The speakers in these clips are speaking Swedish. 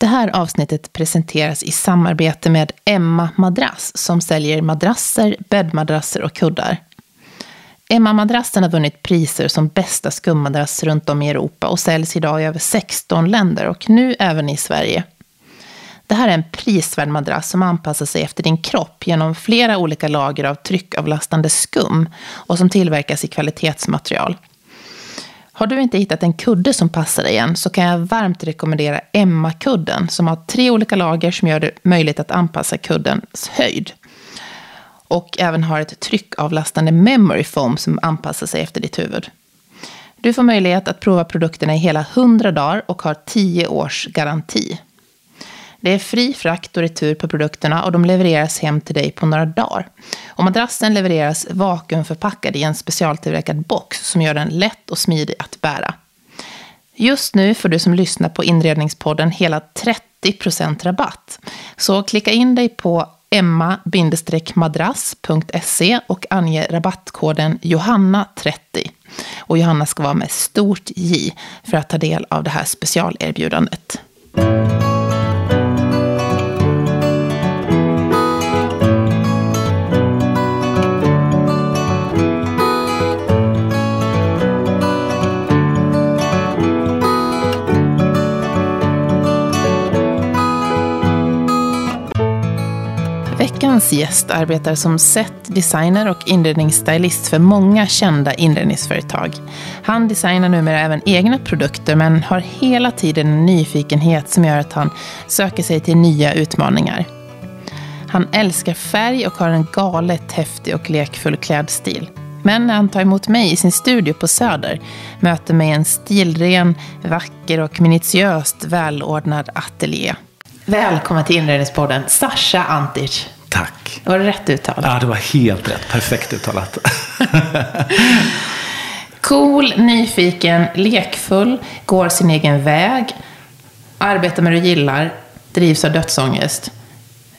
Det här avsnittet presenteras i samarbete med Emma Madrass som säljer madrasser, bäddmadrasser och kuddar. Emma-madrassen har vunnit priser som bästa skummadrass runt om i Europa och säljs idag i över 16 länder och nu även i Sverige. Det här är en prisvärd madrass som anpassar sig efter din kropp genom flera olika lager av tryckavlastande skum och som tillverkas i kvalitetsmaterial. Har du inte hittat en kudde som passar dig än så kan jag varmt rekommendera Emma-kudden som har tre olika lager som gör det möjligt att anpassa kuddens höjd. Och även har ett tryckavlastande memory foam som anpassar sig efter ditt huvud. Du får möjlighet att prova produkterna i hela 100 dagar och har 10 års garanti. Det är fri frakt och retur på produkterna och de levereras hem till dig på några dagar. Och madrassen levereras vakuumförpackad i en specialtillverkad box som gör den lätt och smidig att bära. Just nu får du som lyssnar på Inredningspodden hela 30% rabatt. Så klicka in dig på emma-madrass.se och ange rabattkoden Johanna30. Och Johanna ska vara med stort J för att ta del av det här specialerbjudandet. Dagens gäst arbetar som setdesigner och inredningsstylist för många kända inredningsföretag. Han designar numera även egna produkter men har hela tiden en nyfikenhet som gör att han söker sig till nya utmaningar. Han älskar färg och har en galet häftig och lekfull klädstil. Men när han tar emot mig i sin studio på Söder möter mig en stilren, vacker och minutiöst välordnad ateljé. Välkommen till Inredningspodden, Sasha Antic. Tack. Var det rätt uttalat? Ja, det var helt rätt. Perfekt uttalat. cool, nyfiken, lekfull, går sin egen väg, arbetar med det du gillar, drivs av dödsångest.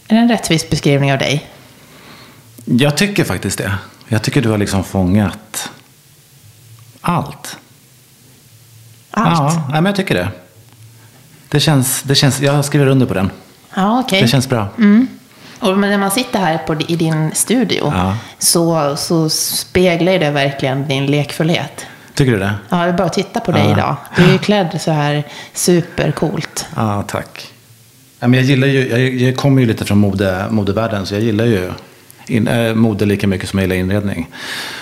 Är det en rättvis beskrivning av dig? Jag tycker faktiskt det. Jag tycker du har liksom fångat allt. Allt? Ja, men jag tycker det. Det känns, det känns, jag skriver under på den. Ja, okay. Det känns bra. Mm. Och när man sitter här på, i din studio ja. så, så speglar det verkligen din lekfullhet. Tycker du det? Ja, det är bara att titta på dig ja. idag. Du är ju klädd så här supercoolt. Ja, tack. Jag gillar ju, jag, jag kommer ju lite från mode, modevärlden så jag gillar ju in, äh, mode lika mycket som jag gillar inredning.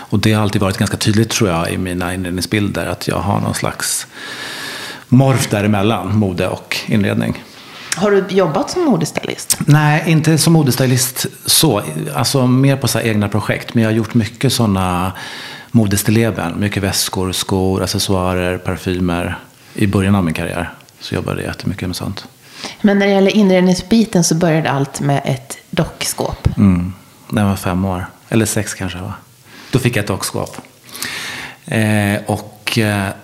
Och det har alltid varit ganska tydligt tror jag i mina inredningsbilder att jag har någon slags morf däremellan mode och inredning. Har du jobbat som modestylist? Nej, inte som modestylist så. Alltså mer på så egna projekt. Men jag har gjort mycket sådana modestilleben. Mycket väskor, skor, accessoarer, parfymer. I början av min karriär så jobbade jag jättemycket med sånt. Men när det gäller inredningsbiten så började allt med ett dockskåp. Mm, när jag var fem år. Eller sex kanske va. Då fick jag ett dockskåp. Eh, och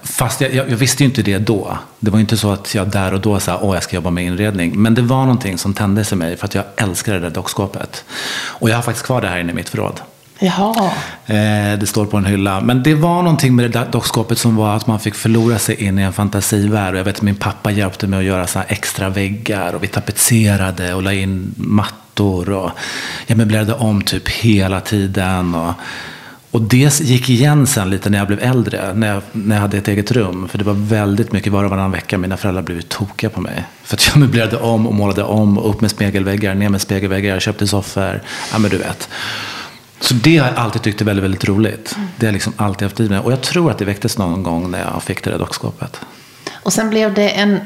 fast jag, jag, visste ju inte det då. Det var inte så att jag där och då sa att jag ska jobba med inredning. Men det var någonting som tändes i mig för att jag älskade det där dockskåpet. Och jag har faktiskt kvar det här inne i mitt förråd. Jaha. Eh, det står på en hylla. Men det var någonting med det där dockskåpet som var att man fick förlora sig in i en fantasivärld. Och jag vet att min pappa hjälpte mig att göra så extra väggar. Och vi tapetserade och la in mattor. Och jag möblerade om typ hela tiden. Och och det gick igen sen lite när jag blev äldre, när jag, när jag hade ett eget rum. För det var väldigt mycket var och varannan vecka. Mina föräldrar blev tokiga på mig. För att jag möblerade om och målade om. Upp med spegelväggar, ner med spegelväggar. Jag köpte soffor. Ja men du vet. Så det har jag alltid tyckt är väldigt, väldigt roligt. Det har jag liksom alltid haft i mig. Och jag tror att det väcktes någon gång när jag fick det där dockskåpet. Och sen blev det en,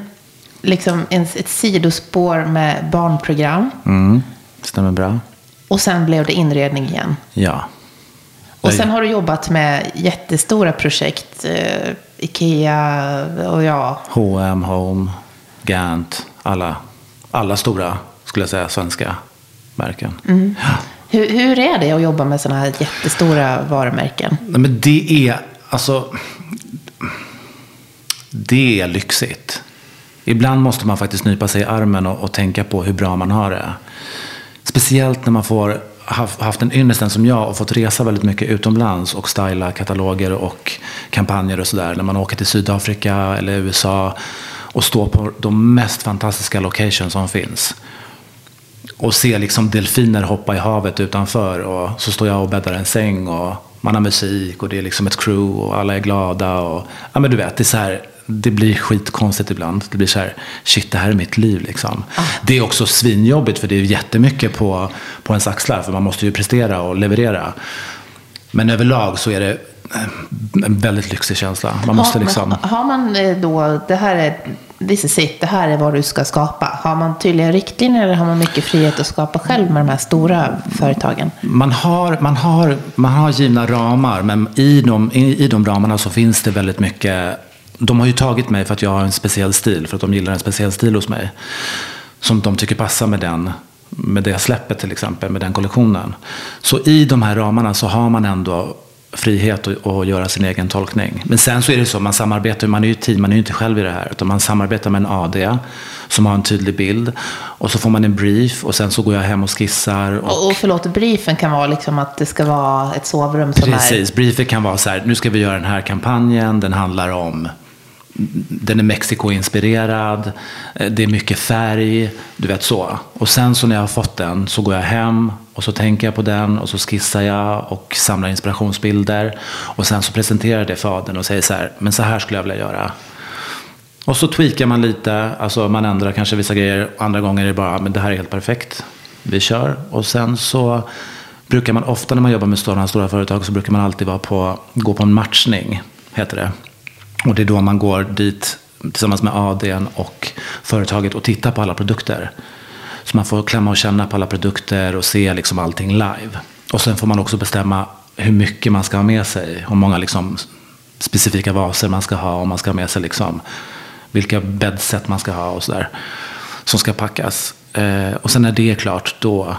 liksom en, ett sidospår med barnprogram. Mm, stämmer bra. Och sen blev det inredning igen. Ja. Och sen har du jobbat med jättestora projekt. Eh, Ikea och ja. H&M, Home, Gant. Alla, alla stora, skulle jag säga, svenska märken. Mm. Hur, hur är det att jobba med sådana här jättestora varumärken? Nej, men det är, alltså, det är lyxigt. Ibland måste man faktiskt nypa sig i armen och, och tänka på hur bra man har det. Speciellt när man får haft en ynnesten som jag och fått resa väldigt mycket utomlands och styla kataloger och kampanjer och sådär. När man åker till Sydafrika eller USA och står på de mest fantastiska locations som finns. Och se liksom delfiner hoppa i havet utanför och så står jag och bäddar en säng och man har musik och det är liksom ett crew och alla är glada. Och, ja men du vet, det är så här, det blir skitkonstigt ibland. Det blir så här, shit det här är mitt liv liksom. Ah. Det är också svinjobbigt för det är jättemycket på, på ens axlar för man måste ju prestera och leverera. Men överlag så är det en väldigt lyxig känsla. Man måste liksom... Har man eh, då, det här är this is it, det här är vad du ska skapa. Har man tydliga riktlinjer eller har man mycket frihet att skapa själv med de här stora företagen? Man har, man har, man har givna ramar, men i de, i, i de ramarna så finns det väldigt mycket de har ju tagit mig för att jag har en speciell stil, för att de gillar en speciell stil hos mig. Som de tycker passar med den, med det släppet till exempel, med den kollektionen. Så i de här ramarna så har man ändå frihet att göra sin egen tolkning. Men sen så är det så, man samarbetar, man är ju team, man är ju inte själv i det här. Utan man samarbetar med en AD som har en tydlig bild. Och så får man en brief och sen så går jag hem och skissar. Och, och förlåt, briefen kan vara liksom att det ska vara ett sovrum som Precis, är... Briefen kan vara så här, nu ska vi göra den här kampanjen, den handlar om den är Mexiko-inspirerad, eh, det är mycket färg, du vet så. Och sen så när jag har fått den så går jag hem och så tänker jag på den och så skissar jag och samlar inspirationsbilder. Och sen så presenterar jag det för Aden och säger så här, men så här skulle jag vilja göra. Och så tweakar man lite, alltså man ändrar kanske vissa grejer, andra gånger är det bara, men det här är helt perfekt, vi kör. Och sen så brukar man ofta när man jobbar med sådana stora företag så brukar man alltid vara på, gå på en matchning, heter det. Och det är då man går dit tillsammans med ADn och företaget och tittar på alla produkter. Så man får klämma och känna på alla produkter och se liksom allting live. Och sen får man också bestämma hur mycket man ska ha med sig. Hur många liksom specifika vaser man ska ha. Om man ska ha med sig liksom vilka bäddset man ska ha och sådär. Som ska packas. Eh, och sen när det är klart, då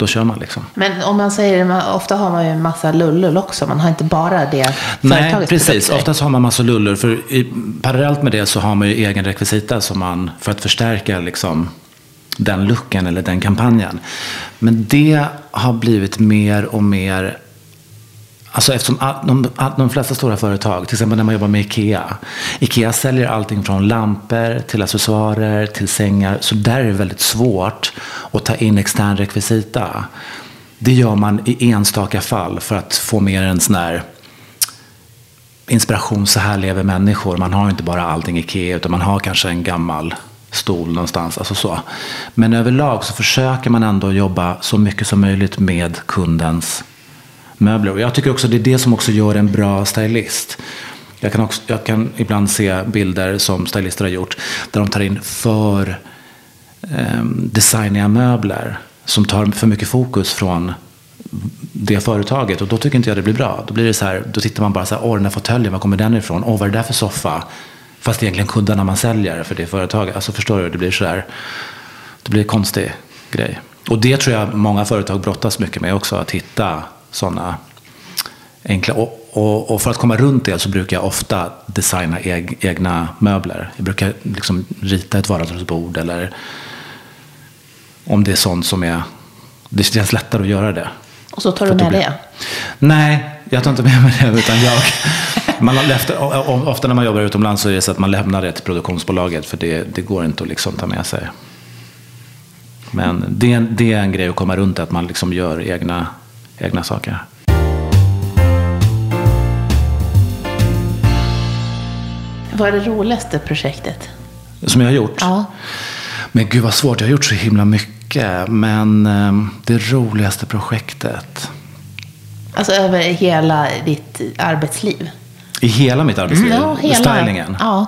då kör man liksom. Men om man säger, ofta har man ju en massa lullull också. Man har inte bara det Nej, precis. Produkter. Oftast har man massa lullur. För i, parallellt med det så har man ju egen rekvisita som man, för att förstärka liksom den looken eller den kampanjen. Men det har blivit mer och mer Alltså eftersom de, de flesta stora företag, till exempel när man jobbar med IKEA. IKEA säljer allting från lampor till accessoarer till sängar. Så där är det väldigt svårt att ta in extern rekvisita. Det gör man i enstaka fall för att få mer en sån här inspiration. Så här lever människor. Man har inte bara allting IKEA utan man har kanske en gammal stol någonstans. Alltså så. Men överlag så försöker man ändå jobba så mycket som möjligt med kundens möbler. Och jag tycker också det är det som också gör en bra stylist. Jag kan, också, jag kan ibland se bilder som stylister har gjort där de tar in för eh, designiga möbler som tar för mycket fokus från det företaget och då tycker inte jag det blir bra. Då blir det så här, då tittar man bara så här, åh den här fåtöljen, var kommer den ifrån? Åh vad är det där för soffa? Fast egentligen kuddarna man säljer för det företaget. Alltså förstår du, det blir så där, det blir en konstig grej. Och det tror jag många företag brottas mycket med också, att hitta sådana enkla. Och, och, och, för att komma runt det så brukar jag ofta designa eg, egna möbler. Jag brukar liksom rita ett vardagsrumsbord eller om det är sånt som är... Det känns lättare att göra det. Och så tar du med det? Nej, jag tar inte med mig det. Utan jag, man efter, ofta när man jobbar utomlands så är det så att man lämnar det till produktionsbolaget för det, det går inte att liksom ta med sig. Men det, det är en grej att komma runt att man liksom gör egna egna saker. Vad är det roligaste projektet? Som jag har gjort? Ja. Men gud vad svårt, jag har gjort så himla mycket. Men ehm, det roligaste projektet? Alltså över hela ditt arbetsliv? I hela mitt arbetsliv? Mm, ja, hela. Stylingen? Ja.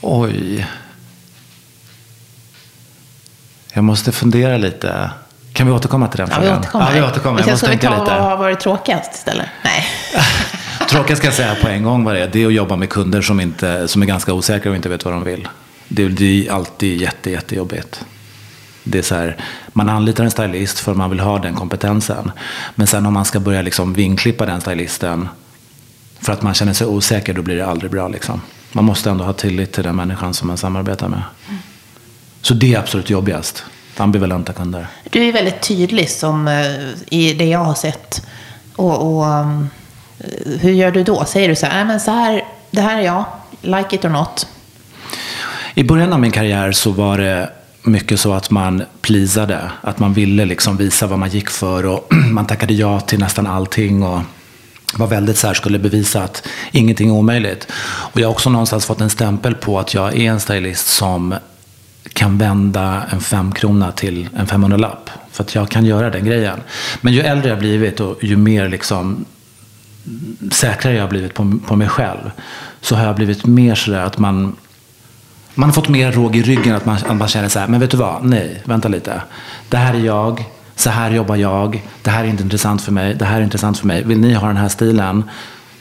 Oj. Jag måste fundera lite. Kan vi återkomma till den frågan? Ja, vi återkommer. Ja, vi återkommer. Jag måste ta lite. vad har varit tråkigast istället? Nej. tråkigast ska jag säga på en gång vad det är. Det är att jobba med kunder som, inte, som är ganska osäkra och inte vet vad de vill. Det, det är alltid jätte, jättejobbigt. Det är så här, man anlitar en stylist för man vill ha den kompetensen. Men sen om man ska börja liksom vinklippa den stylisten för att man känner sig osäker, då blir det aldrig bra. Liksom. Man måste ändå ha tillit till den människan som man samarbetar med. Mm. Så det är absolut jobbigast ambivalenta kunder. Du är väldigt tydlig som eh, i det jag har sett. Och, och um, hur gör du då? Säger du så här, men så här, det här är jag, like it or not? I början av min karriär så var det mycket så att man plisade. Att man ville liksom visa vad man gick för och man tackade ja till nästan allting. Och var väldigt så här, skulle bevisa att ingenting är omöjligt. Och jag har också någonstans fått en stämpel på att jag är en stylist som kan vända en femkrona till en 500-lapp. För att jag kan göra den grejen. Men ju äldre jag blivit och ju mer liksom säkrare jag har blivit på, på mig själv så har jag blivit mer sådär att man man har fått mer råg i ryggen att man, att man känner så här, men vet du vad, nej, vänta lite. Det här är jag, så här jobbar jag, det här är inte intressant för mig, det här är intressant för mig. Vill ni ha den här stilen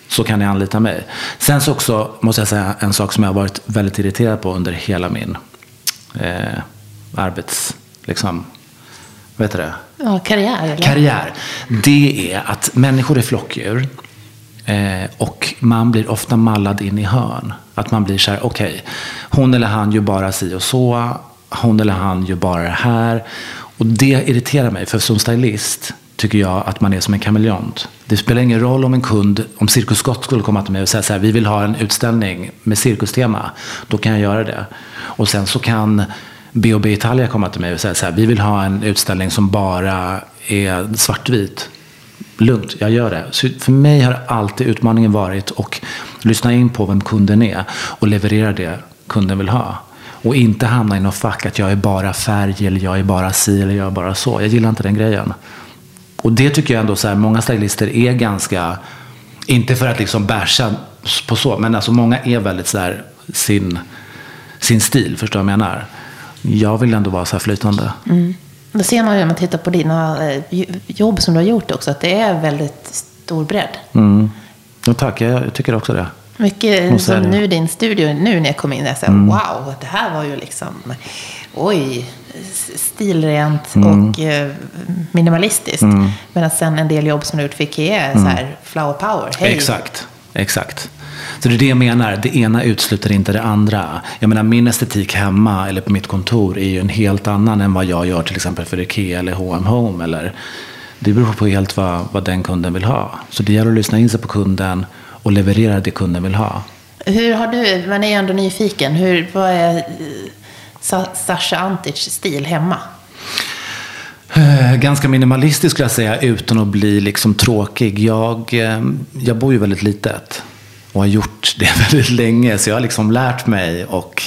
så kan ni anlita mig. Sen så också måste jag säga en sak som jag har varit väldigt irriterad på under hela min eh, arbets... Liksom, vad heter det? Ja, karriär. Eller? Karriär. Det är att människor är flockdjur. Eh, och man blir ofta mallad in i hörn. Att man blir så här, okej, okay, hon eller han gör bara si och så. Hon eller han gör bara det här. Och det irriterar mig, för som stylist tycker jag att man är som en kameleont. Det spelar ingen roll om en kund, om Cirkus Scott skulle komma till mig och säga så här, vi vill ha en utställning med cirkustema. Då kan jag göra det. Och sen så kan B&B Italia komma till mig och säga så här, vi vill ha en utställning som bara är svartvit. Lugnt, jag gör det. Så för mig har alltid utmaningen varit att lyssna in på vem kunden är och leverera det kunden vill ha. Och inte hamna i något fack att jag är bara färg eller jag är bara si eller jag är bara så. Jag gillar inte den grejen. Och det tycker jag ändå så här, många stylister är ganska, inte för att liksom bärsa på så, men alltså många är väldigt så här, sin, sin stil, förstår du vad jag menar? Jag vill ändå vara så här flytande. Mm. Det ser man ju när man tittar på dina eh, jobb som du har gjort också, att det är väldigt stor bredd. Mm. Ja, tack, jag tycker också det. Mycket som nu din studio, nu när jag kom in, jag sa, mm. wow, det här var ju liksom, oj, stilrent mm. och eh, minimalistiskt. Mm. Medan sen en del jobb som du gjort för Ikea är så mm. här, flower power, hej. Exakt, exakt. Så det är det jag menar, det ena utesluter inte det andra. Jag menar min estetik hemma eller på mitt kontor är ju en helt annan än vad jag gör till exempel för Ikea eller H&M Home. Eller, det beror på helt vad, vad den kunden vill ha. Så det gäller att lyssna in sig på kunden och leverera det kunden vill ha. Hur har du, man är ju ändå nyfiken, hur, vad är eh, Sasha Antic stil hemma? Eh, ganska minimalistisk skulle jag säga, utan att bli liksom tråkig. Jag, eh, jag bor ju väldigt litet och har gjort det väldigt länge. Så jag har liksom lärt mig och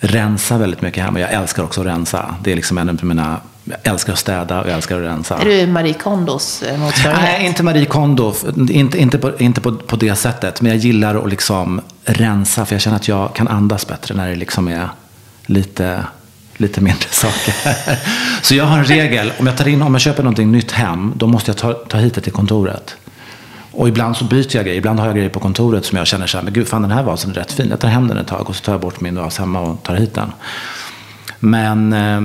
rensa väldigt mycket hemma. Jag älskar också att rensa. Det är liksom en av mina jag älskar att städa och jag älskar att rensa. Är du Marie Kondos eh, motsvarighet? Nej, inte Marie Kondo. Inte, inte, på, inte på, på det sättet. Men jag gillar att liksom rensa. För jag känner att jag kan andas bättre när det liksom är lite, lite mindre saker. Så jag har en regel. Om jag, tar in, om jag köper någonting nytt hem, då måste jag ta, ta hit det till kontoret. Och ibland så byter jag grejer. Ibland har jag grejer på kontoret som jag känner så här, men gud, fan den här vasen är rätt fin. Jag tar hem den ett tag och så tar jag bort min vas hemma och tar hit den. Men eh,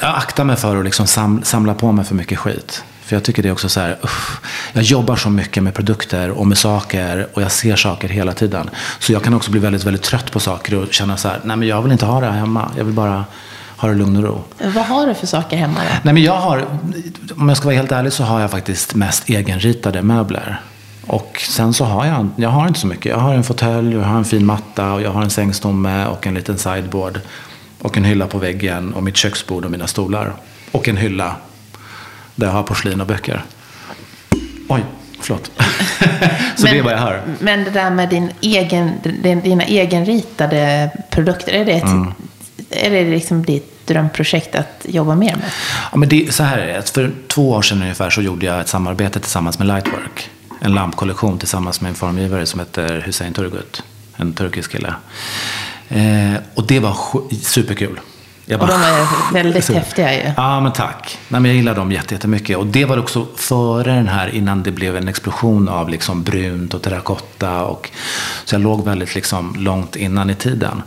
jag aktar mig för att liksom samla på mig för mycket skit. För jag tycker det är också så här, uff, jag jobbar så mycket med produkter och med saker och jag ser saker hela tiden. Så jag kan också bli väldigt, väldigt trött på saker och känna så här, nej men jag vill inte ha det här hemma. Jag vill bara ha det lugn och ro. Vad har du för saker hemma då? Nej men jag har, om jag ska vara helt ärlig så har jag faktiskt mest egenritade möbler. Och sen så har jag, jag har inte så mycket. Jag har en fåtölj, jag har en fin matta och jag har en sängstomme och en liten sideboard. Och en hylla på väggen och mitt köksbord och mina stolar. Och en hylla där jag har porslin och böcker. Oj, förlåt. så men, det är vad jag har. Men det där med din egen, dina egenritade produkter, är det, ett, mm. är det liksom ditt drömprojekt att jobba mer med? Ja, men det, så här är det. För två år sedan ungefär så gjorde jag ett samarbete tillsammans med Lightwork. En lampkollektion tillsammans med en formgivare som heter Hussein Turgut. En turkisk kille. Eh, och det var superkul. Bara, och de är väldigt så, häftiga ju. Ja, men tack. Nej, men jag gillar dem jättemycket. Och det var också före den här, innan det blev en explosion av liksom brunt och terrakotta. Och, så jag låg väldigt liksom långt innan i tiden.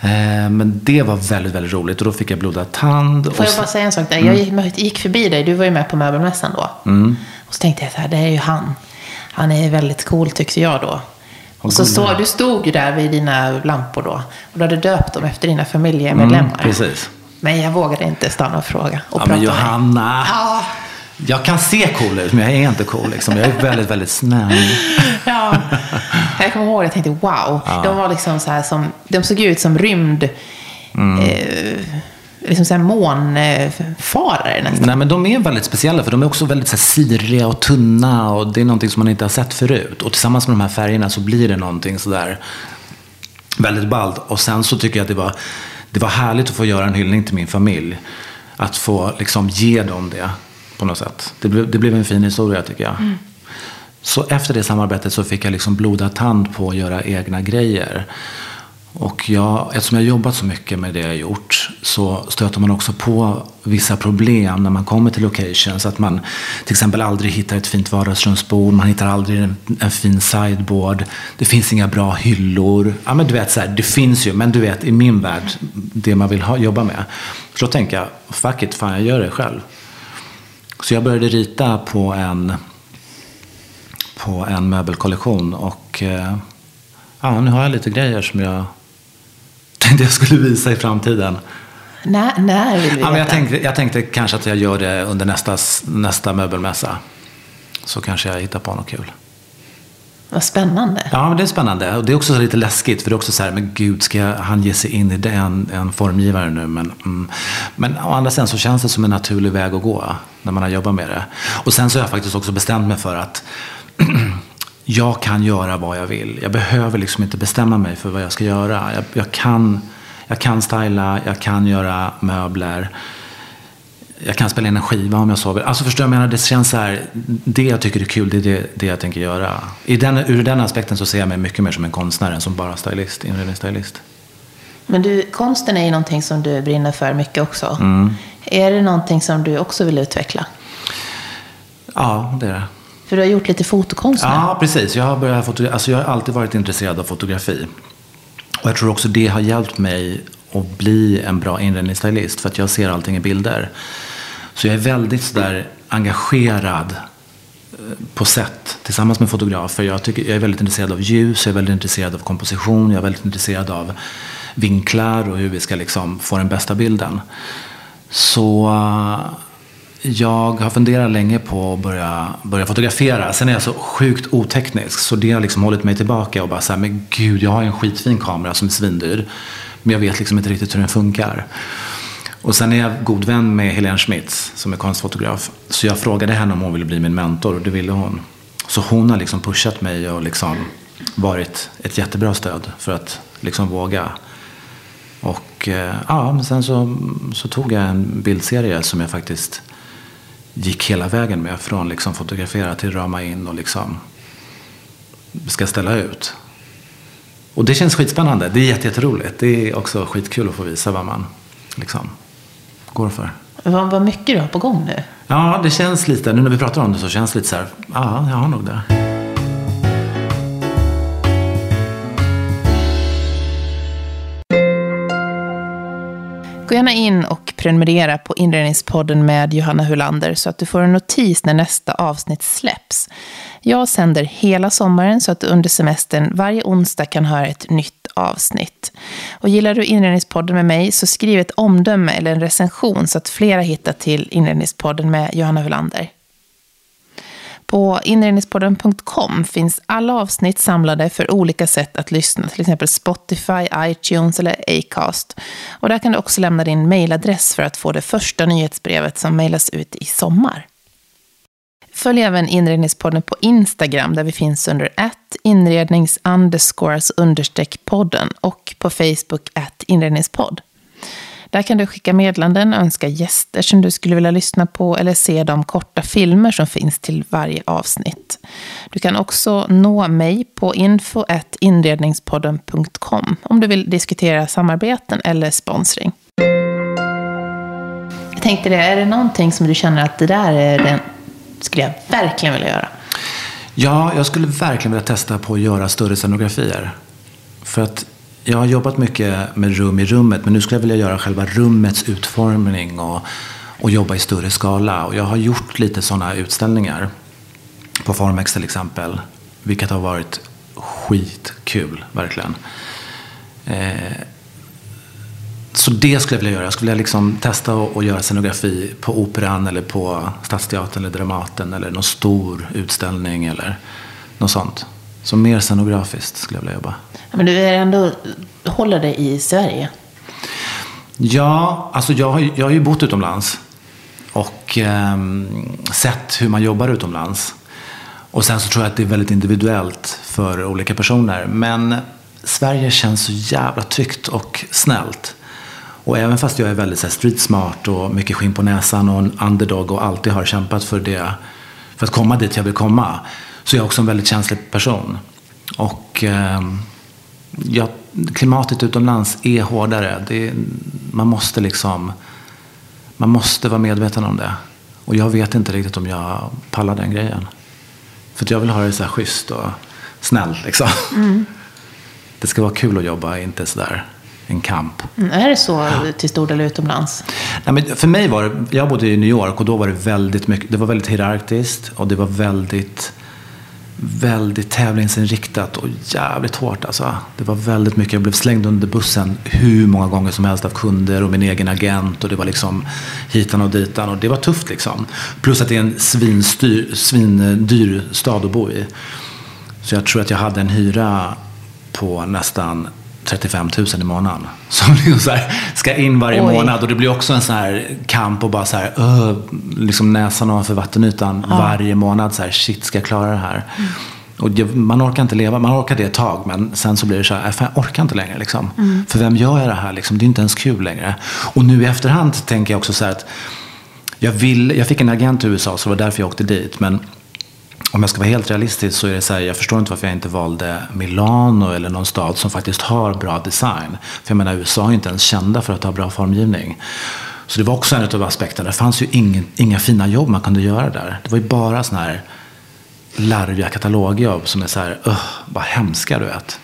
Eh, men det var väldigt, väldigt roligt och då fick jag blodad tand. Får jag bara säga en sak där? Mm. Jag gick förbi dig, du var ju med på möbelmässan då. Mm. Och så tänkte jag så här, det är ju han. Han är väldigt cool tyckte jag då. Och så så, du stod ju där vid dina lampor då. Och du hade döpt dem efter dina familjemedlemmar. Mm, precis. Men jag vågade inte stanna och fråga. Och ja, men Johanna. Ja. Jag kan se cool ut, men jag är inte cool. Liksom. Jag är väldigt, väldigt snäll. ja. Jag kommer ihåg att jag tänkte wow. De var liksom så här som, de såg ut som rymd... Eh, liksom så här månfarare nästan. Nej, men de är väldigt speciella för de är också väldigt så här, siriga och tunna och det är någonting som man inte har sett förut. Och tillsammans med de här färgerna så blir det någonting sådär väldigt ballt. Och sen så tycker jag att det var, det var härligt att få göra en hyllning till min familj. Att få liksom ge dem det på något sätt. Det blev, det blev en fin historia tycker jag. Så efter det samarbetet så fick jag liksom blodad tand på att göra egna grejer. Och jag, eftersom jag jobbat så mycket med det jag gjort så stöter man också på vissa problem när man kommer till locations. Att man till exempel aldrig hittar ett fint vardagsrumsbord, man hittar aldrig en, en fin sideboard. Det finns inga bra hyllor. Ja, men du vet, så här, det finns ju, men du vet i min värld, det man vill ha, jobba med. Så då tänker jag, fuck it, fan jag gör det själv. Så jag började rita på en, på en möbelkollektion och eh, ja, nu har jag lite grejer som jag tänkte jag skulle visa i framtiden. När, när vill vi Ja, men jag, veta? tänkte, jag tänkte kanske att jag gör det under nästa, nästa möbelmässa. Så kanske jag hittar på något kul. Vad spännande. Ja, men det är spännande. Och det är också lite läskigt. För det är också så här, men gud, ska jag, han ge sig in i det, en, en formgivare nu? Men, mm. men å andra sidan så känns det som en naturlig väg att gå när man har jobbat med det. Och sen så har jag faktiskt också bestämt mig för att jag kan göra vad jag vill. Jag behöver liksom inte bestämma mig för vad jag ska göra. Jag, jag, kan, jag kan styla, jag kan göra möbler. Jag kan spela in en skiva om jag så vill. Alltså förstår jag menar, det känns så här, det jag tycker är kul, det är det, det jag tänker göra. I den, ur den aspekten så ser jag mig mycket mer som en konstnär än som bara stylist, inredningsstylist. Men du, konsten är ju någonting som du brinner för mycket också. Mm. Är det någonting som du också vill utveckla? Ja, det är det. För du har gjort lite fotokonst nu. Ja, precis. Jag har, börjat fotogra- alltså jag har alltid varit intresserad av fotografi. Och jag tror också det har hjälpt mig att bli en bra inredningsstylist. För att jag ser allting i bilder. Så jag är väldigt sådär engagerad eh, på sätt tillsammans med fotografer. Jag, tycker, jag är väldigt intresserad av ljus, jag är väldigt intresserad av komposition, jag är väldigt intresserad av vinklar och hur vi ska liksom få den bästa bilden. Så jag har funderat länge på att börja, börja fotografera. Sen är jag så sjukt oteknisk så det har liksom hållit mig tillbaka och bara så här, men gud, jag har ju en skitfin kamera som är svindyr. Men jag vet liksom inte riktigt hur den funkar. Och sen är jag god vän med Helene Schmitz som är konstfotograf. Så jag frågade henne om hon ville bli min mentor och det ville hon. Så hon har liksom pushat mig och liksom varit ett jättebra stöd för att liksom våga. Och eh, ja, men sen så, så tog jag en bildserie som jag faktiskt gick hela vägen med. Från liksom fotografera till rama in och liksom ska ställa ut. Och det känns skitspännande. Det är jätte- jätteroligt. Det är också skitkul att få visa vad man liksom går för. Vad, vad mycket du har på gång nu. Ja, det känns lite, nu när vi pratar om det så känns det lite så här, ja, jag har nog det. Gå gärna in och prenumerera på Inredningspodden med Johanna Hulander så att du får en notis när nästa avsnitt släpps. Jag sänder hela sommaren så att du under semestern varje onsdag kan höra ett nytt avsnitt. Och gillar du Inredningspodden med mig så skriv ett omdöme eller en recension så att flera hittar till Inredningspodden med Johanna Hulander. På inredningspodden.com finns alla avsnitt samlade för olika sätt att lyssna, till exempel Spotify, iTunes eller Acast. Och där kan du också lämna din mejladress för att få det första nyhetsbrevet som mejlas ut i sommar. Följ även Inredningspodden på Instagram där vi finns under att inrednings understreck podden och på Facebook att inredningspodd. Där kan du skicka meddelanden, önska gäster som du skulle vilja lyssna på eller se de korta filmer som finns till varje avsnitt. Du kan också nå mig på info.inredningspodden.com om du vill diskutera samarbeten eller sponsring. Jag tänkte det, är det någonting som du känner att det där är den, skulle jag verkligen vilja göra? Ja, jag skulle verkligen vilja testa på att göra större scenografier. För att jag har jobbat mycket med rum i rummet, men nu skulle jag vilja göra själva rummets utformning och, och jobba i större skala. Och jag har gjort lite sådana utställningar. På Formex till exempel. Vilket har varit skitkul, verkligen. Eh, så det skulle jag vilja göra. Jag skulle vilja liksom testa att göra scenografi på Operan eller på Stadsteatern eller Dramaten eller någon stor utställning eller något sånt. Så mer scenografiskt skulle jag vilja jobba. Men du är ändå, håller dig i Sverige? Ja, alltså jag har, jag har ju bott utomlands. Och eh, sett hur man jobbar utomlands. Och sen så tror jag att det är väldigt individuellt för olika personer. Men Sverige känns så jävla tryggt och snällt. Och även fast jag är väldigt så här, street smart och mycket skinn på näsan och en underdog och alltid har kämpat för det, för att komma dit jag vill komma, så är jag också en väldigt känslig person. Och eh, ja, klimatet utomlands är hårdare. Det, man måste liksom, man måste vara medveten om det. Och jag vet inte riktigt om jag pallar den grejen. För jag vill ha det så här schysst och snällt liksom. Mm. Det ska vara kul att jobba, inte sådär en kamp. Mm, är det så till stor del utomlands? Nej, men för mig var det, jag bodde i New York och då var det väldigt mycket, det var väldigt hierarkiskt och det var väldigt, väldigt tävlingsinriktat och jävligt hårt alltså. Det var väldigt mycket, jag blev slängd under bussen hur många gånger som helst av kunder och min egen agent och det var liksom hitan och ditan och det var tufft liksom. Plus att det är en svinstyr, svindyr stad att bo i. Så jag tror att jag hade en hyra på nästan 35 000 i månaden. Som liksom så här, ska in varje Oj. månad. Och det blir också en sån här kamp och bara så här, uh, liksom näsan ovanför vattenytan ja. varje månad. Så här, shit, ska jag klara det här? Mm. Och man orkar inte leva, man orkar det ett tag men sen så blir det så här, jag orkar inte längre. Liksom. Mm. För vem gör jag det här? Liksom? Det är inte ens kul längre. Och nu i efterhand tänker jag också så här att jag, vill, jag fick en agent i USA så det var därför jag åkte dit. Men om jag ska vara helt realistisk så är det så här, jag förstår inte varför jag inte valde Milano eller någon stad som faktiskt har bra design. För jag menar, USA är inte ens kända för att ha bra formgivning. Så det var också en av aspekterna. Det fanns ju ingen, inga fina jobb man kunde göra där. Det var ju bara sådana här larviga katalogjobb som är så här, uh, bara hemska du vet.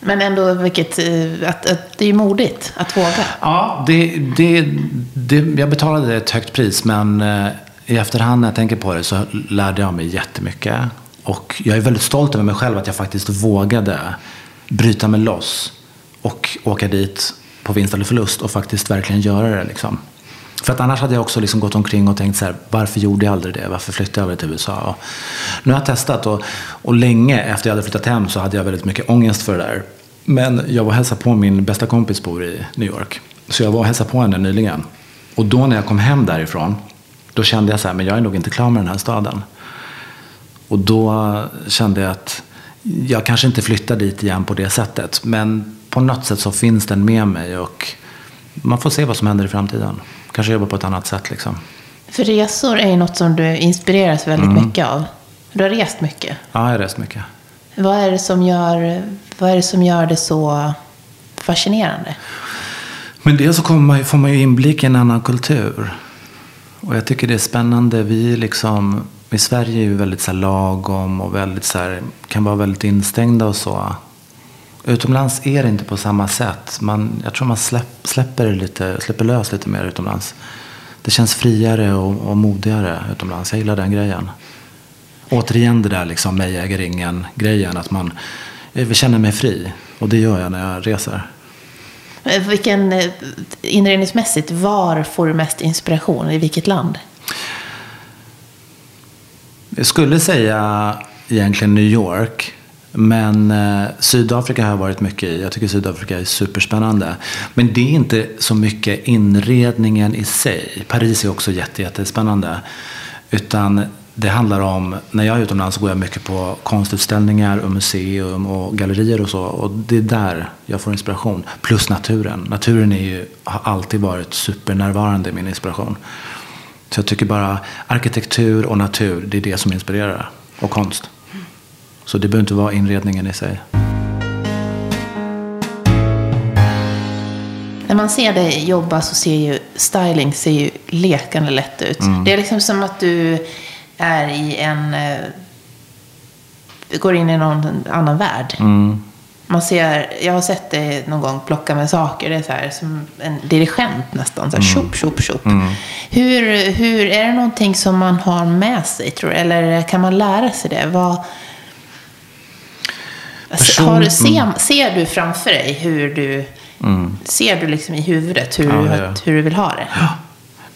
Men ändå, vilket, eh, att, att det är modigt att våga. Ja, det, det, det, jag betalade ett högt pris men eh, i efterhand när jag tänker på det så lärde jag mig jättemycket. Och jag är väldigt stolt över mig själv att jag faktiskt vågade bryta mig loss och åka dit på vinst eller förlust och faktiskt verkligen göra det. Liksom. För att annars hade jag också liksom gått omkring och tänkt så här, varför gjorde jag aldrig det? Varför flyttade jag aldrig till USA? Och nu har jag testat och, och länge efter jag hade flyttat hem så hade jag väldigt mycket ångest för det där. Men jag var och hälsade på min bästa kompis bor i New York. Så jag var och hälsade på henne nyligen. Och då när jag kom hem därifrån då kände jag så här, men jag är nog inte klar med den här staden. Och då kände jag att jag kanske inte flyttar dit igen på det sättet. Men på något sätt så finns den med mig och man får se vad som händer i framtiden. Kanske jobba på ett annat sätt liksom. För resor är ju något som du inspireras väldigt mm. mycket av. Du har rest mycket. Ja, jag har rest mycket. Vad är det som gör, vad är det, som gör det så fascinerande? Men dels så man, får man ju inblick i en annan kultur. Och jag tycker det är spännande. Vi liksom, I Sverige är vi väldigt så här, lagom och väldigt, så här, kan vara väldigt instängda och så. Utomlands är det inte på samma sätt. Man, jag tror man släpp, släpper, lite, släpper lös lite mer utomlands. Det känns friare och, och modigare utomlands. Jag gillar den grejen. Återigen det där liksom mig äger ingen-grejen. Att man jag känner mig fri. Och det gör jag när jag reser. Eh, vilken, eh, inredningsmässigt, var får du mest inspiration? I vilket land? Jag skulle säga egentligen New York. Men eh, Sydafrika har jag varit mycket i. Jag tycker Sydafrika är superspännande. Men det är inte så mycket inredningen i sig. Paris är också jättespännande. Utan det handlar om, när jag är utomlands så går jag mycket på konstutställningar och museum och gallerier och så. Och det är där jag får inspiration. Plus naturen. Naturen är ju, har alltid varit supernärvarande i min inspiration. Så jag tycker bara arkitektur och natur, det är det som inspirerar. Och konst. Så det behöver inte vara inredningen i sig. När man ser dig jobba så ser ju styling ser ju lekande lätt ut. Mm. Det är liksom som att du är i en... Eh, går in i någon annan värld. Mm. Man ser, jag har sett dig någon gång plocka med saker. Det är så här, som en dirigent nästan. Så här, mm. tjopp, tjopp, tjopp. Mm. Hur, hur, är det någonting som man har med sig, tror du? Eller kan man lära sig det? Vad, Person, har, ser, mm. ser du framför dig hur du... Mm. Ser du liksom i huvudet hur, ja, ja. hur du vill ha det? Ja.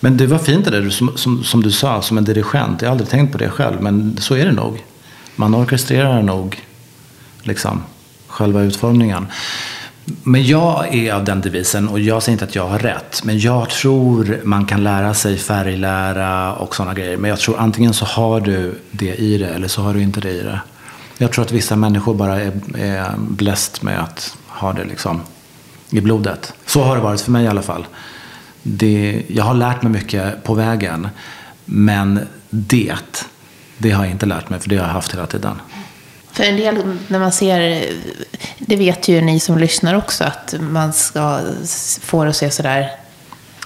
Men det var fint det där som, som, som, du sa, som en dirigent. Jag har aldrig tänkt på det själv, men så är det nog. Man orkestrerar nog liksom, själva utformningen. Men jag är av den devisen, och jag säger inte att jag har rätt, men jag tror man kan lära sig färglära och sådana grejer. Men jag tror antingen så har du det i det, eller så har du inte det i det. Jag tror att vissa människor bara är, är bläst med att ha det liksom i blodet. Så har det varit för mig i alla fall. Det, jag har lärt mig mycket på vägen. Men det, det har jag inte lärt mig, för det har jag haft hela tiden. För en del, när man ser, det vet ju ni som lyssnar också, att man ska få det att se sådär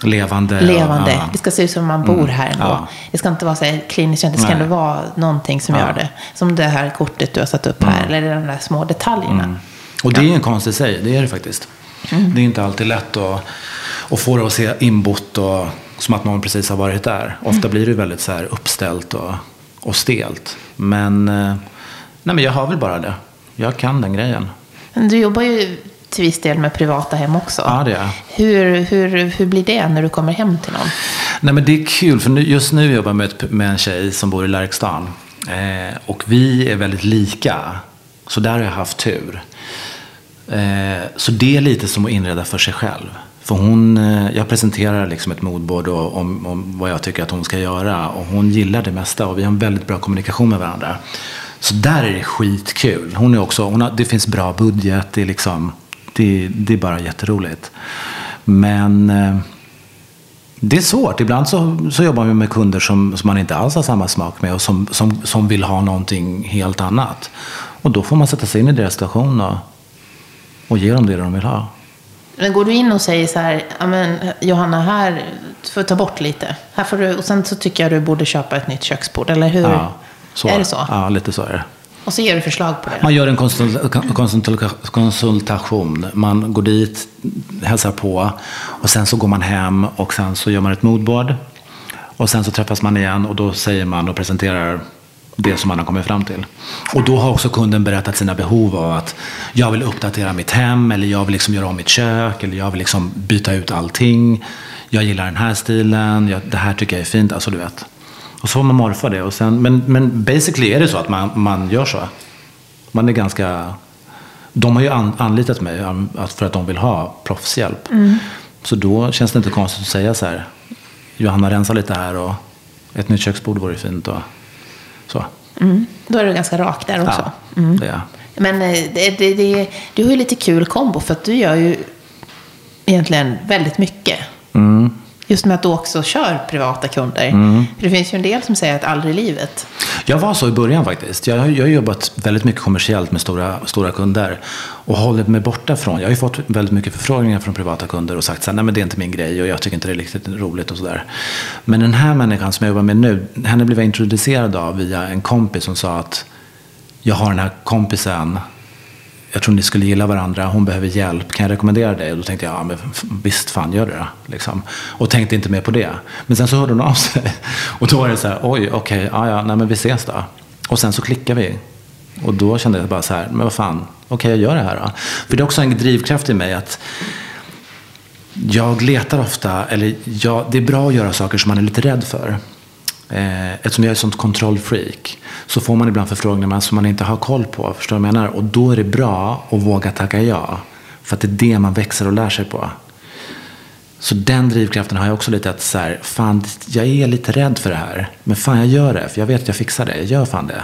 Levande. levande. Ja, Det ska se ut som man bor Mm, här ändå. ja. Det ska inte vara så här kliniskt, det ska Nej. ändå vara någonting som Ja. gör det. Som det här kortet du har satt upp här, eller de där små detaljerna. Mm. Och det är en konst i sig, det är det faktiskt. Mm. Det är inte alltid lätt att, att få det att se inbott och som att någon precis har varit där. Ofta Mm. blir det väldigt så här uppställt och, och stelt. Men, eh, nej, men jag har väl bara det. Jag kan den grejen. Du jobbar ju till viss del med privata hem också. Ja, det är. Hur, hur, hur blir det när du kommer hem till någon? Nej, men det är kul, för just nu jobbar jag med, med en tjej som bor i Lärkstan. Eh, och vi är väldigt lika. Så där har jag haft tur. Eh, så det är lite som att inreda för sig själv. För hon, eh, jag presenterar liksom ett moodboard om, om vad jag tycker att hon ska göra. Och hon gillar det mesta och vi har en väldigt bra kommunikation med varandra. Så där är det skitkul. Hon är också, hon har, det finns bra budget, det är, liksom, det, det är bara jätteroligt. Men eh, det är svårt. Ibland så, så jobbar man med kunder som, som man inte alls har samma smak med och som, som, som vill ha någonting helt annat. Och då får man sätta sig in i deras situation och, och ge dem det de vill ha. Men går du in och säger så här, men Johanna, här du får ta bort lite. Här får du, och sen så tycker jag du borde köpa ett nytt köksbord, eller hur? Ja, så. Är det så? Ja, lite så är det. Och så ger du förslag på det. Man gör en konsult, konsult, konsultation. Man går dit, hälsar på och sen så går man hem och sen så gör man ett moodboard. Och sen så träffas man igen och då säger man och presenterar det som man har kommit fram till. Och då har också kunden berättat sina behov av att jag vill uppdatera mitt hem eller jag vill liksom göra om mitt kök eller jag vill liksom byta ut allting. Jag gillar den här stilen, jag, det här tycker jag är fint. Alltså du vet. Och så får man morfa det. Och sen, men, men basically är det så att man, man gör så. Man är ganska... De har ju an, anlitat mig um, för att de vill ha proffshjälp. Så då känns det inte konstigt att säga så här. Johanna, rensa lite här och ett nytt köksbord vore fint. Och så. Mm. Då är du ganska rak där också. Ja, det är jag. Men eh, det, det, det, du har ju lite kul kombo, för att du gör ju egentligen väldigt mycket. Mm. Just med att du också kör privata kunder. För det finns ju en del som säger att aldrig i livet. Jag var så i början faktiskt. Jag har, jag har jobbat väldigt mycket kommersiellt med stora, stora kunder. Och hållit mig borta från. Jag har ju fått väldigt mycket förfrågningar från privata kunder och sagt så här, nej men det är inte min grej och jag tycker inte det är riktigt roligt och sådär. Men den här människan som jag jobbar med nu, henne blev jag introducerad av via en kompis som sa att jag har den här kompisen jag tror ni skulle gilla varandra, hon behöver hjälp, kan jag rekommendera dig? Och då tänkte jag, ja men visst fan gör det då. Liksom. Och tänkte inte mer på det. Men sen så hörde hon av sig. Och då var det så här, oj, okej, ja, ja, nej men vi ses då. Och sen så klickade vi. Och då kände jag bara så här, men vad fan, okej jag gör det här då. För det är också en drivkraft i mig att jag letar ofta, eller jag, det är bra att göra saker som man är lite rädd för. Eh, eftersom jag är ett sånt kontrollfreak så får man ibland förfrågningar som man inte har koll på. Förstår du vad jag menar? Och då är det bra att våga tacka ja. För att det är det man växer och lär sig på. Så den drivkraften har jag också lite att så här, fan, jag är lite rädd för det här. Men fan, jag gör det. För jag vet att jag fixar det. Jag gör fan det.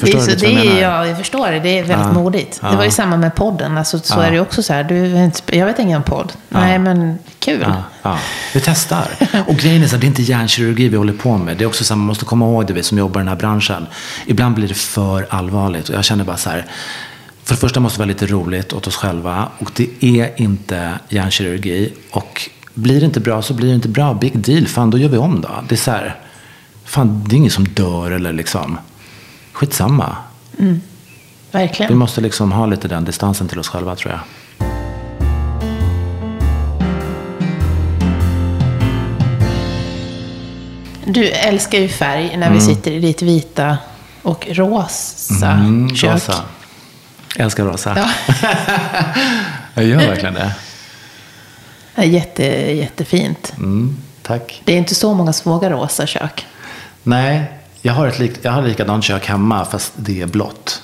Det är, Förstår så, du lite det jag är, ja, jag förstår det. Det är väldigt Ja. modigt. Ja. Det var ju samma med podden. Alltså, så Ja. är det också så här. Du, jag vet ingen podd. Nej, men kul. Ja, ja. Vi testar. Och grejen är så att det är inte hjärnkirurgi vi håller på med. Det är också så att man måste komma ihåg det, vi som jobbar i den här branschen. Ibland blir det för allvarligt. Och jag känner bara så här. För det första måste det vara lite roligt åt oss själva. Och det är inte hjärnkirurgi. Och blir det inte bra så blir det inte bra. Big deal. Fan, då gör vi om då. Det är så här. Fan, det är ingen som dör eller liksom. Skitsamma. Vi Verkligen. måste liksom ha lite den distansen till oss själva tror jag. Du älskar ju färg när vi sitter i ditt vita och rosa Mm, kök. rosa. Jag älskar rosa. Ja. Jag gör verkligen det. Jätte, jättefint. Mm, tack. Det är inte så många som vågar rosa kök. Nej, jag har ett lik, jag har likadant kök hemma fast det är blått.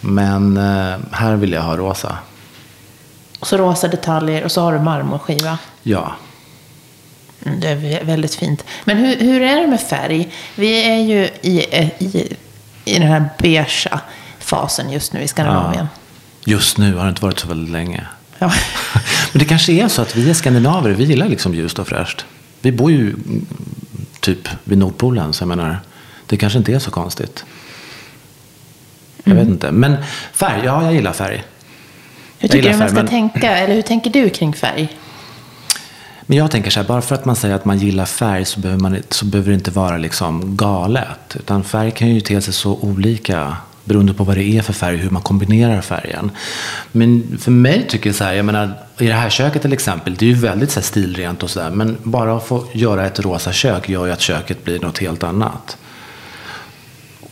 Men eh, här vill jag ha rosa. Och så rosa detaljer och så har du marmorskiva. Ja. Mm, Det är vä- väldigt fint. Men hur, hur är det med färg? Vi är ju i, eh, i, i den här beigea fasen just nu i Skandinavien. Just nu har det inte varit så väldigt länge. Ja. Men det kanske är så att vi är skandinaver, vi gillar liksom ljust och fräscht. Vi bor ju typ vid Nordpolen, så jag menar, det kanske inte är så konstigt. Jag vet inte. Men färg, ja jag gillar färg. Hur tycker du man ska men- tänka? Eller hur tänker du kring färg? Men jag tänker så här, bara för att man säger att man gillar färg så behöver, man, så behöver det inte vara liksom galet. Utan färg kan ju te sig så olika beroende på vad det är för färg, hur man kombinerar färgen. Men för mig tycker jag så här, jag menar, i det här köket till exempel, det är ju väldigt så här stilrent och sådär. Men bara att få göra ett rosa kök gör ju att köket blir något helt annat.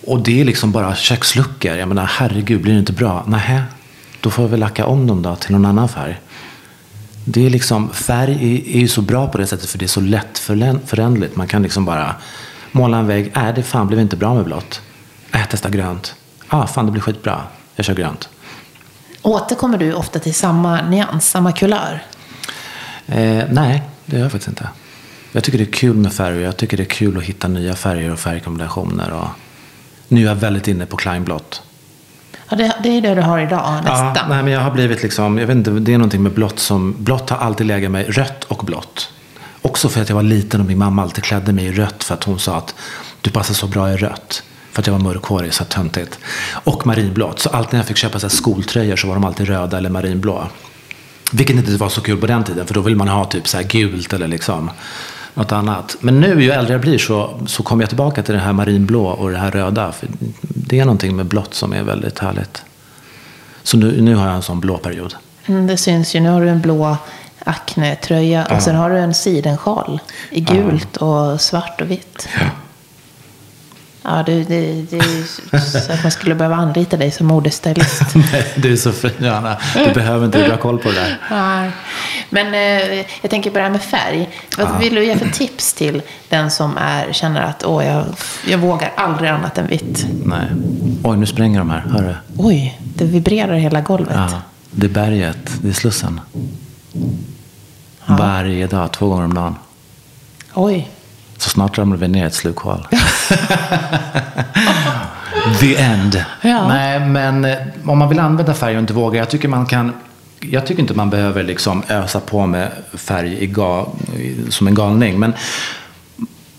Och det är liksom bara köksluckor. Jag menar, herregud, blir det inte bra? Nähä, då får jag väl lacka om dem då till någon annan färg. Det är liksom, färg är, ju så bra på det sättet för det är så lätt förändligt. Man kan liksom bara måla en vägg. Äh, det fan blev inte bra med blått. Äh, testa grönt. Ah, fan det blir skitbra. Jag kör grönt. Återkommer du ofta till samma nyans, samma kulör? Eh, nej, det gör jag faktiskt inte. Jag tycker det är kul med färg och jag tycker det är kul att hitta nya färger och färgkombinationer. Och... Nu är jag väldigt inne på kleinblått. Ja, det, det är det du har idag, nästan. Ja, nej, men jag har blivit liksom, jag vet inte, det är någonting med blått som, blått har alltid legat mig, rött och blått. Också för att jag var liten och min mamma alltid klädde mig i rött för att hon sa att du passar så bra i rött. För att jag var mörkhårig, så töntigt. Och marinblått. Så alltid när jag fick köpa så skoltröjor så var de alltid röda eller marinblå. Vilket inte var så kul på den tiden, för då vill man ha typ så gult eller liksom något annat. Men nu, ju äldre jag blir, så, så kommer jag tillbaka till det här marinblå och det här röda. För det är någonting med blått som är väldigt härligt. Så nu, nu har jag en sån blå period. Mm, det syns ju. Nu har du en blå Acne-tröja och sen har du en sidensjal i gult och svart och vitt. Ja, det, det, det är ju så att man skulle behöva anlita dig som modestylist. Nej, du är så fin Johanna. Du behöver inte, du har koll på det där. Nej. Men eh, jag tänker på det här med färg. Vad vill du ge för tips till den som är, känner att åh, jag, jag vågar aldrig annat än vitt? Nej. Oj, nu spränger de här. Hör du? Oj, det vibrerar hela golvet. Ja, det är berget. Det är Slussen. Varje dag, två gånger om dagen. Oj. Så snart ramlar vi ner i ett slukhål. The end. Ja. Nej, men eh, om man vill använda färg och inte vågar. Jag tycker man kan jag tycker inte man behöver liksom ösa på med färg i ga, som en galning. Men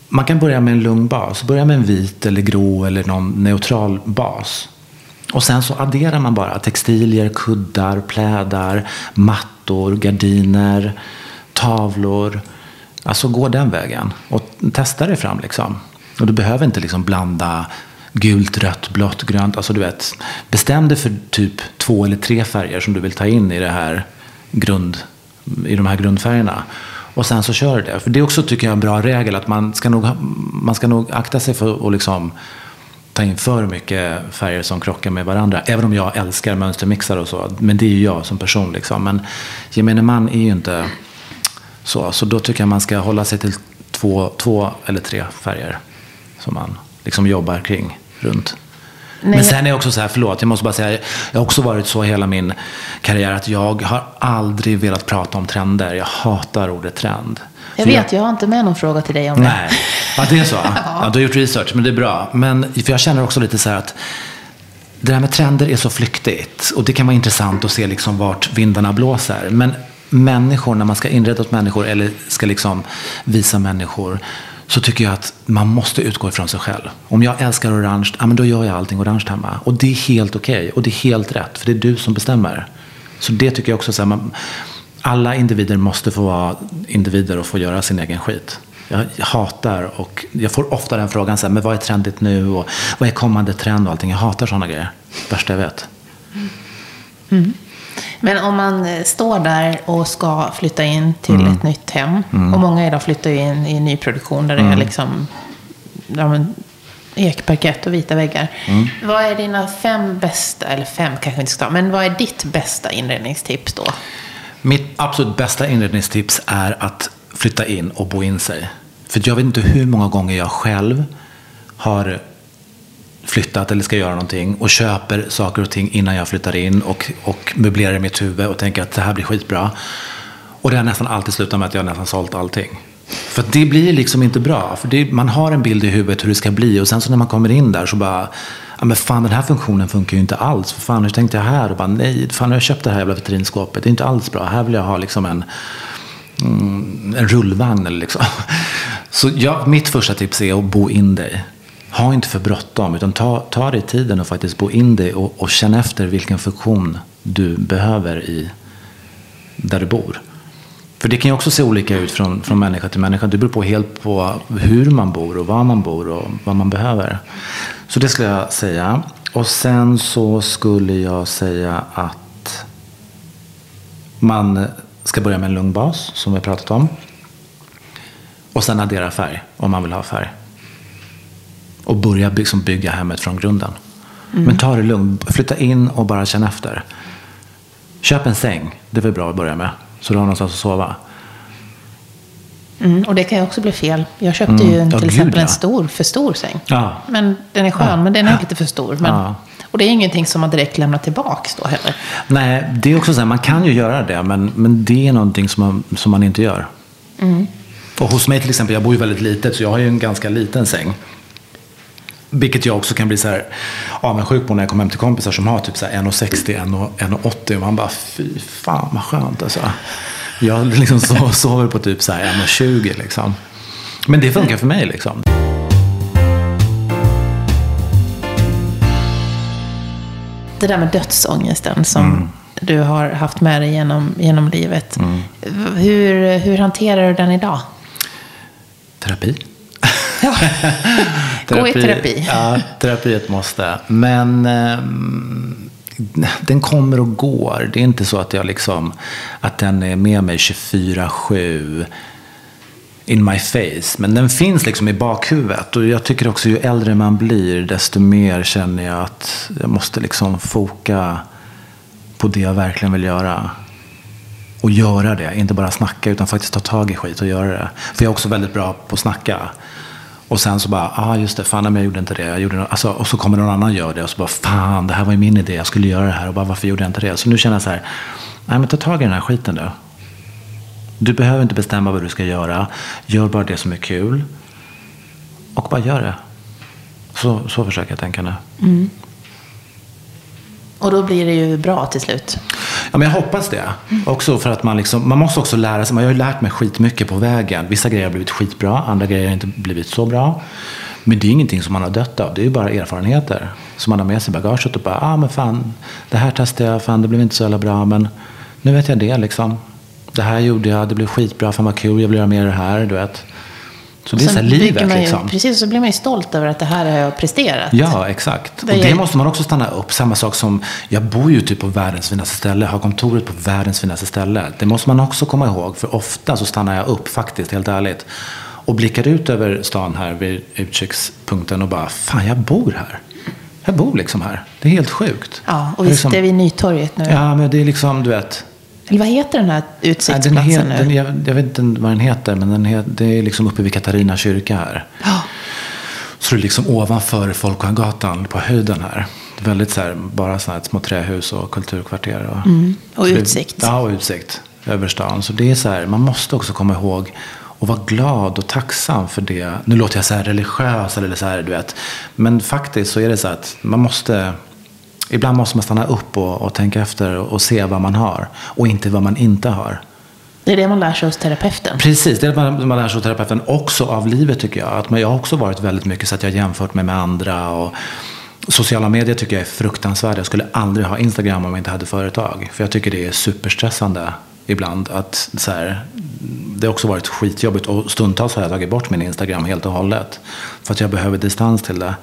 man kan börja med en lugn bas. Börja med en vit eller grå eller någon neutral bas. Och sen så adderar man bara textilier, kuddar, plädar, mattor, gardiner, tavlor. Alltså gå den vägen och testa dig fram liksom. Och du behöver inte liksom blanda gult, rött, blått, grönt. Alltså du vet, bestäm dig för typ två eller tre färger som du vill ta in i det här grund, i de här grundfärgerna. Och sen så kör du det. För det är också tycker jag en bra regel att man ska nog, man ska nog akta sig för att liksom ta in för mycket färger som krockar med varandra. Även om jag älskar mönstermixar och så. Men det är ju jag som person. Liksom. Men gemene man är ju inte så. Så då tycker jag man ska hålla sig till två, två eller tre färger. Som man liksom jobbar kring runt. Nej. Men sen är jag också så här, förlåt, jag måste bara säga, jag har också varit så hela min karriär att jag har aldrig velat prata om trender. Jag hatar ordet trend. Jag För vet, jag har inte med någon fråga till dig om det. Nej, ja, det är så. Ja, du har gjort research, men det är bra. Men, för jag känner också lite så här att det där med trender är så flyktigt. Och det kan vara intressant att se liksom vart vindarna blåser. Men människor, när man ska inreda åt människor eller ska liksom visa människor. Så tycker jag att man måste utgå ifrån sig själv. Om jag älskar orange, ja, men då gör jag allting orange hemma. Och det är helt okej. Och det är helt rätt. För det är du som bestämmer. Så det tycker jag också. Så här, man, alla individer måste få vara individer och få göra sin egen skit. Jag hatar och jag får ofta den frågan, så här, men vad är trendigt nu och vad är kommande trend och allting. Jag hatar sådana grejer. Värsta jag vet. Mm. Men om man eh, står där och ska flytta in till Mm. ett nytt hem. Och många idag flyttar ju in i nyproduktion där det Mm. är liksom ja, ekparkett och vita väggar. Mm. Vad är dina fem bästa, eller fem kanske inte ska ta, men vad är ditt bästa inredningstips då? Mitt absolut bästa inredningstips är att flytta in och bo in sig. För jag vet inte hur många gånger jag själv har flyttat eller ska göra någonting och köper saker och ting innan jag flyttar in och, och möblerar i mitt huvud och tänker att det här blir skitbra. Och det har nästan alltid slutat med att jag nästan sålt allting. För det blir liksom inte bra. För det, man har en bild i huvudet hur det ska bli och sen så när man kommer in där så bara Ja men fan den här funktionen funkar ju inte alls. För fan hur tänkte jag här? Och bara nej, fan har jag köpt det här jävla vitrinskåpet? Det är inte alls bra. Här vill jag ha liksom en, mm, en rullvagn eller liksom. Så ja, mitt första tips är att bo in dig. Ha inte för bråttom, utan ta, ta dig tiden och faktiskt bo in dig och, och känn efter vilken funktion du behöver i där du bor. För det kan ju också se olika ut från, från människa till människa. Det beror på helt på hur man bor och var man bor och vad man behöver. Så det skulle jag säga. Och sen så skulle jag säga att man ska börja med en lugn bas, som vi har pratat om. Och sen addera färg, om man vill ha färg. Och börja liksom bygga hemmet från grunden. Mm. Men ta det lugnt. Flytta in och bara känn efter. Köp en säng. Det är väl bra att börja med. Så du har någonstans att sova. Mm, och det kan ju också bli fel. Jag köpte mm. ju till ja, exempel gud, ja. en stor, för stor säng. Ja. Men den är skön, men den är lite för stor. Men, Och det är ingenting som man direkt lämnar tillbaka då heller. Nej, det är också så här, man kan ju göra det, men, men det är någonting som man, som man inte gör. Mm. Och hos mig till exempel, jag bor ju väldigt litet, så jag har ju en ganska liten säng. Vilket jag också kan bli så här avundsjuk på när jag kommer hem till kompisar som har typ 1,60, 1,80 och man bara fy fan vad skönt alltså. Jag liksom sover på typ 1,20 liksom. Men det funkar för mig liksom. Det där med dödsångesten som mm. du har haft med dig genom, genom livet. Mm. Hur, hur hanterar du den idag? Terapi. Ja. Gå i terapi. Ja, terapi är ett måste. Men eh, den kommer och går. Det är inte så att, jag liksom, att den är med mig 24-7 in my face. Men den finns liksom i bakhuvudet. Och jag tycker också ju äldre man blir, desto mer känner jag att jag måste liksom foka på det jag verkligen vill göra. Och göra det, inte bara snacka utan faktiskt ta tag i skit och göra det. För jag är också väldigt bra på att snacka. Och sen så bara, ja ah, just det, fan jag gjorde inte det. Jag gjorde alltså, och så kommer någon annan och gör det och så bara, fan det här var ju min idé, jag skulle göra det här och bara varför gjorde jag inte det? Så nu känner jag så här, nej men ta tag i den här skiten nu. Du behöver inte bestämma vad du ska göra, gör bara det som är kul. Och bara gör det. Så, så försöker jag tänka nu. Mm. Och då blir det ju bra till slut. Ja, men jag hoppas det. Också för att man, liksom, man måste också lära sig. Man har ju lärt mig skitmycket på vägen. Vissa grejer har blivit skitbra, andra grejer har inte blivit så bra. Men det är ingenting som man har dött av. Det är ju bara erfarenheter som man har med sig i bagaget. Och bara, ah, men fan, det här testade jag, fan det blev inte så jävla bra. Men nu vet jag det liksom. Det här gjorde jag, det blev skitbra, fan vad kul, jag vill göra mer av det här. Du vet. Så det är så livet ju, liksom. Precis, så blir man ju stolt över att det här har jag presterat. Ja, exakt. Det och det måste man också stanna upp. Samma sak som, jag bor ju typ på världens finaste ställe, har kontoret på världens finaste ställe. Det måste man också komma ihåg, för ofta så stannar jag upp faktiskt, helt ärligt. Och blickar ut över stan här vid utkikspunkten och bara, fan jag bor här. Jag bor liksom här. Det är helt sjukt. Ja, och vi liksom, sitter vid Nytorget nu. Ja, men det är liksom, du vet. Eller vad heter den här utsiktsplatsen ja, den nu? Den, jag, jag, vet inte vad den heter, men den het, det är liksom uppe vid Katarina kyrka här. Ja. Så det är liksom ovanför Folkungagatan på höjden här. Väldigt så här, bara så här små trähus och kulturkvarter. Och, mm. och utsikt. ja, och utsikt över stan. Så det är så här, man måste också komma ihåg och vara glad och tacksam för det. Nu låter jag så här religiös eller så här, du vet. Men faktiskt så är det så att man måste Ibland måste man stanna upp och, och tänka efter och, se vad man har och inte vad man inte har. Det är det man lär sig hos terapeuten. Precis, det är det man, man lär sig hos terapeuten. Också av livet tycker jag. Att man, jag har också varit väldigt mycket så att jag jämfört mig med andra. Och, Sociala medier tycker jag är fruktansvärda. Jag skulle aldrig ha Instagram om jag inte hade företag. För jag tycker det är superstressande ibland. Att så här, det har också varit skitjobbigt och stundtals har jag tagit bort min Instagram helt och hållet. För att jag behöver distans till det.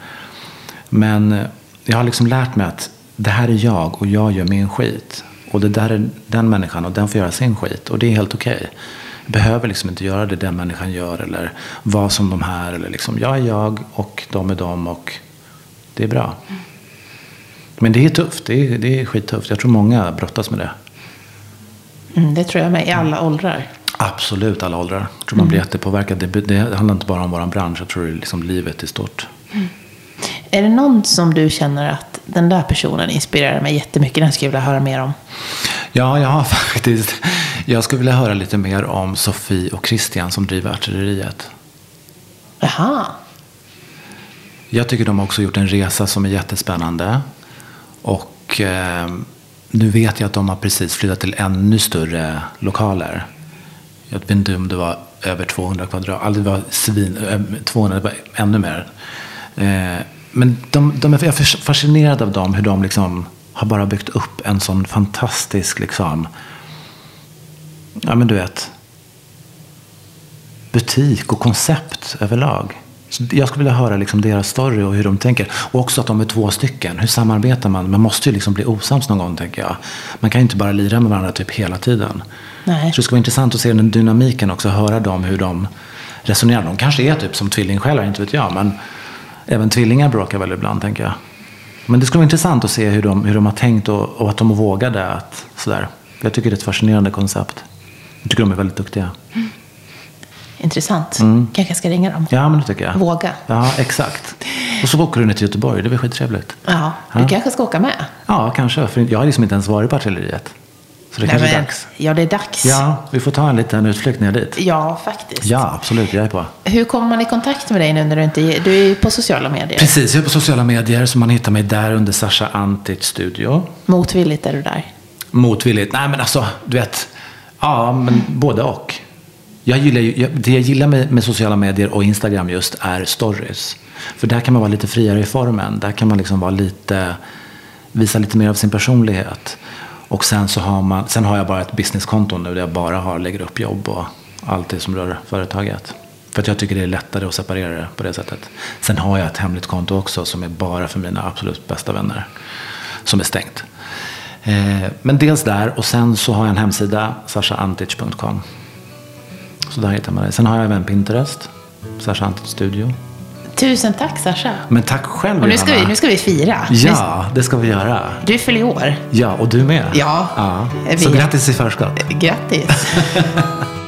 Men jag har liksom lärt mig att det här är jag och jag gör min skit. Och det där är den människan och den får göra sin skit. Och det är helt okej. Okay. Behöver liksom inte göra det den människan gör eller vara som de här. Eller liksom, jag är jag och de är de och det är bra. Men det är tufft. Det är, det är skittufft. Jag tror många brottas med det. Mm, det tror jag med. I alla åldrar. Absolut, alla åldrar. Jag tror man blir mm. jättepåverkad. Det, det handlar inte bara om vår bransch. Jag tror det är liksom livet i stort. Mm. Är det någon som du känner att den där personen inspirerar mig jättemycket, den skulle jag vilja höra mer om? Ja, jag har faktiskt. Jag skulle vilja höra lite mer om Sofie och Christian som driver artilleriet. Jaha. Jag tycker de har också gjort en resa som är jättespännande. Och eh, nu vet jag att de har precis flyttat till ännu större lokaler. Jag vet inte om det var över 200 kvadrat. Alltså det var svin, 200, det var ännu mer. Eh, men de, de, jag är fascinerad av dem, hur de liksom har bara byggt upp en sån fantastisk, liksom, ja men du vet, butik och koncept överlag. Så jag skulle vilja höra liksom deras story och hur de tänker. Och också att de är två stycken. Hur samarbetar man? Man måste ju liksom bli osams någon gång, tänker jag. Man kan ju inte bara lira med varandra typ hela tiden. Nej. Så det skulle vara intressant att se den dynamiken också. Höra dem, hur de resonerar. De kanske är typ som tvillingsjälar, inte vet jag. Men även tvillingar bråkar väl ibland, tänker jag. Men det skulle vara intressant att se hur de, hur de har tänkt och, och att de vågade. Att, sådär. Jag tycker det är ett fascinerande koncept. Jag tycker de är väldigt duktiga. Mm. Intressant. Mm. Kanske ska ringa dem. Ja, men det tycker jag. Våga. Ja, exakt. Och så åker du ner till Göteborg. Det blir skittrevligt. Ja, du ja. kanske ska åka med? Ja, kanske. För jag har liksom inte ens varit på artilleriet. Så det Nej, kanske är dags. Ja, det är dags. Ja, vi får ta en liten utflykt ner dit. Ja, faktiskt. Ja, absolut. Jag är på. Hur kommer man i kontakt med dig nu när du inte är... Du är på sociala medier. Precis, jag är på sociala medier. Så man hittar mig där under Sasha Antic Studio. Motvilligt är du där? Motvilligt? Nej, men alltså, du vet. Ja, men både och. Jag gillar ju, det jag gillar med, med, sociala medier och Instagram just är stories. För där kan man vara lite friare i formen. Där kan man liksom vara lite, visa lite mer av sin personlighet. Och sen, så har, man, sen har jag bara ett businesskonto nu där jag bara har, lägger upp jobb och allt det som rör företaget. För att jag tycker det är lättare att separera det på det sättet. Sen har jag ett hemligt konto också som är bara för mina absolut bästa vänner. Som är stängt. Eh, men dels där och sen så har jag en hemsida, sashaantic.com. Så där hittar man det. Sen har jag även Pinterest, Sasha Antic Studio. Tusen tack Sasha. Men tack själv Och nu ska, vi, nu ska vi fira. Ja, det ska vi göra. Du fyller år. Ja, och du med. Ja. ja. Så grattis i förskott. Grattis.